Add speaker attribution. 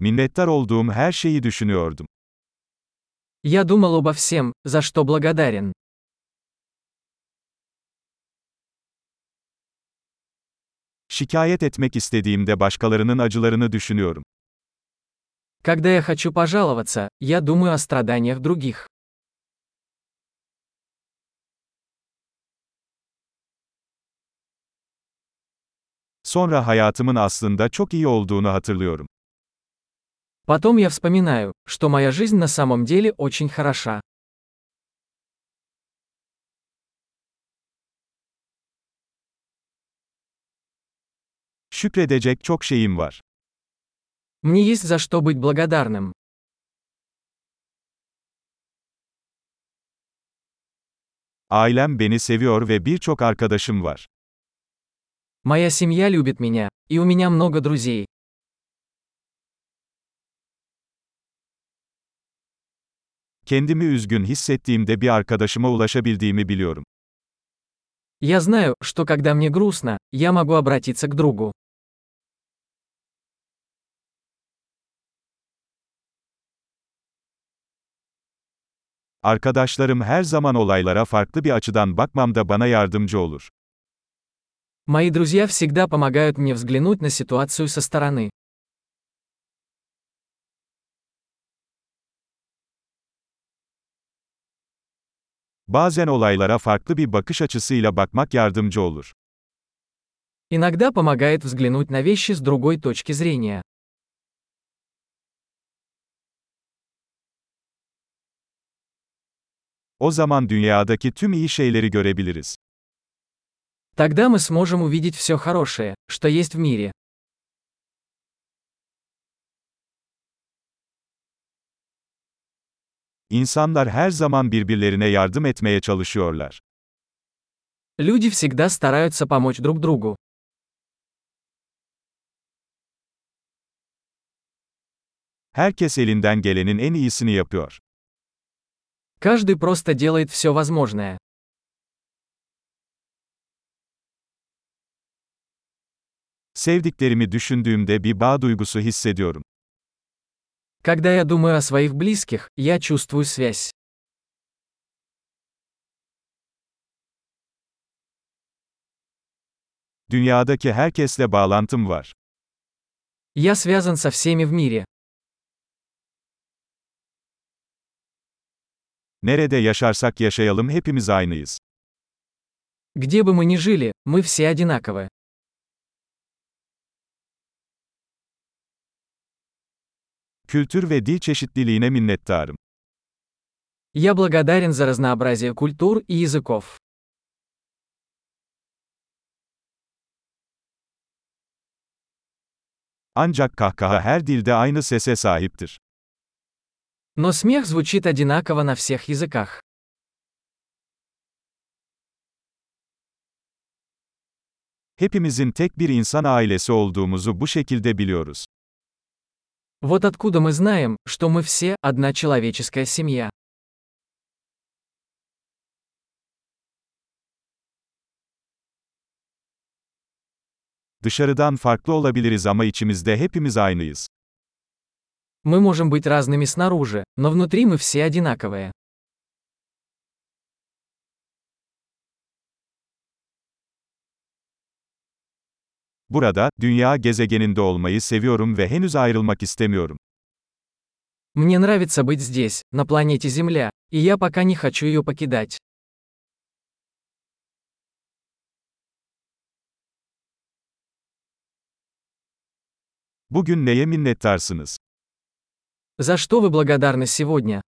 Speaker 1: Minnettar olduğum her şeyi düşünüyordum.
Speaker 2: Я думал обо всем, за что благодарен.
Speaker 1: Şikayet etmek istediğimde başkalarının acılarını düşünüyorum.
Speaker 2: Когда я хочу пожаловаться, я думаю о страданиях других.
Speaker 1: Sonra hayatımın aslında çok iyi olduğunu hatırlıyorum.
Speaker 2: Потом я вспоминаю, что моя жизнь на самом деле очень хороша.
Speaker 1: Şükredecek çok şeyim var.
Speaker 2: Мне есть за что быть благодарным.
Speaker 1: Ailem beni seviyor ve birçok arkadaşım var.
Speaker 2: Моя семья любит меня, и у меня много друзей.
Speaker 1: Kendimi üzgün hissettiğimde bir arkadaşıma ulaşabildiğimi biliyorum.
Speaker 2: Я знаю, что когда мне грустно, я могу обратиться к другу.
Speaker 1: Arkadaşlarım her zaman olaylara farklı bir açıdan bakmamda bana yardımcı olur.
Speaker 2: Мои друзья всегда помогают мне взглянуть на ситуацию со стороны.
Speaker 1: Bazen olaylara farklı bir bakış açısıyla bakmak yardımcı olur.
Speaker 2: Иногда помогает взглянуть на вещи с другой точки зрения.
Speaker 1: O zaman dünyadaki tüm iyi şeyleri görebiliriz.
Speaker 2: Тогда мы сможем увидеть все хорошее, что есть в мире.
Speaker 1: İnsanlar her zaman birbirlerine yardım etmeye çalışıyorlar.
Speaker 2: Люди всегда стараются помочь друг другу.
Speaker 1: Herkes elinden gelenin en iyisini yapıyor.
Speaker 2: Каждый просто делает все возможное.
Speaker 1: Sevdiklerimi düşündüğümde bir bağ duygusu hissediyorum.
Speaker 2: Когда я думаю о своих близких, я чувствую связь.
Speaker 1: Dünyadaki herkesle bağlantım var.
Speaker 2: Я связан со всеми в мире.
Speaker 1: Nerede yaşarsak yaşayalım hepimiz aynıyız.
Speaker 2: Где бы мы ни жили, мы все одинаковы.
Speaker 1: Kültür ve dil çeşitliliğine minnettarım.
Speaker 2: Я благодарен за разнообразие культур и языков.
Speaker 1: Ancak kahkaha her dilde aynı sese sahiptir.
Speaker 2: Но смех звучит одинаково на всех языках.
Speaker 1: Hepimizin tek bir insan ailesi olduğumuzu bu şekilde biliyoruz.
Speaker 2: Вот откуда мы знаем, что мы все одна человеческая семья.
Speaker 1: Dışarıdan farklı olabiliriz ama içimizde hepimiz aynıyız.
Speaker 2: Мы можем быть разными снаружи, но внутри мы все одинаковые.
Speaker 1: Burada, dünya gezegeninde olmayı seviyorum ve henüz ayrılmak istemiyorum.
Speaker 2: Мне нравится быть здесь, на планете Земля, и я пока не хочу ее покидать.
Speaker 1: Bugün neye minnettarsınız?
Speaker 2: За что вы благодарны сегодня?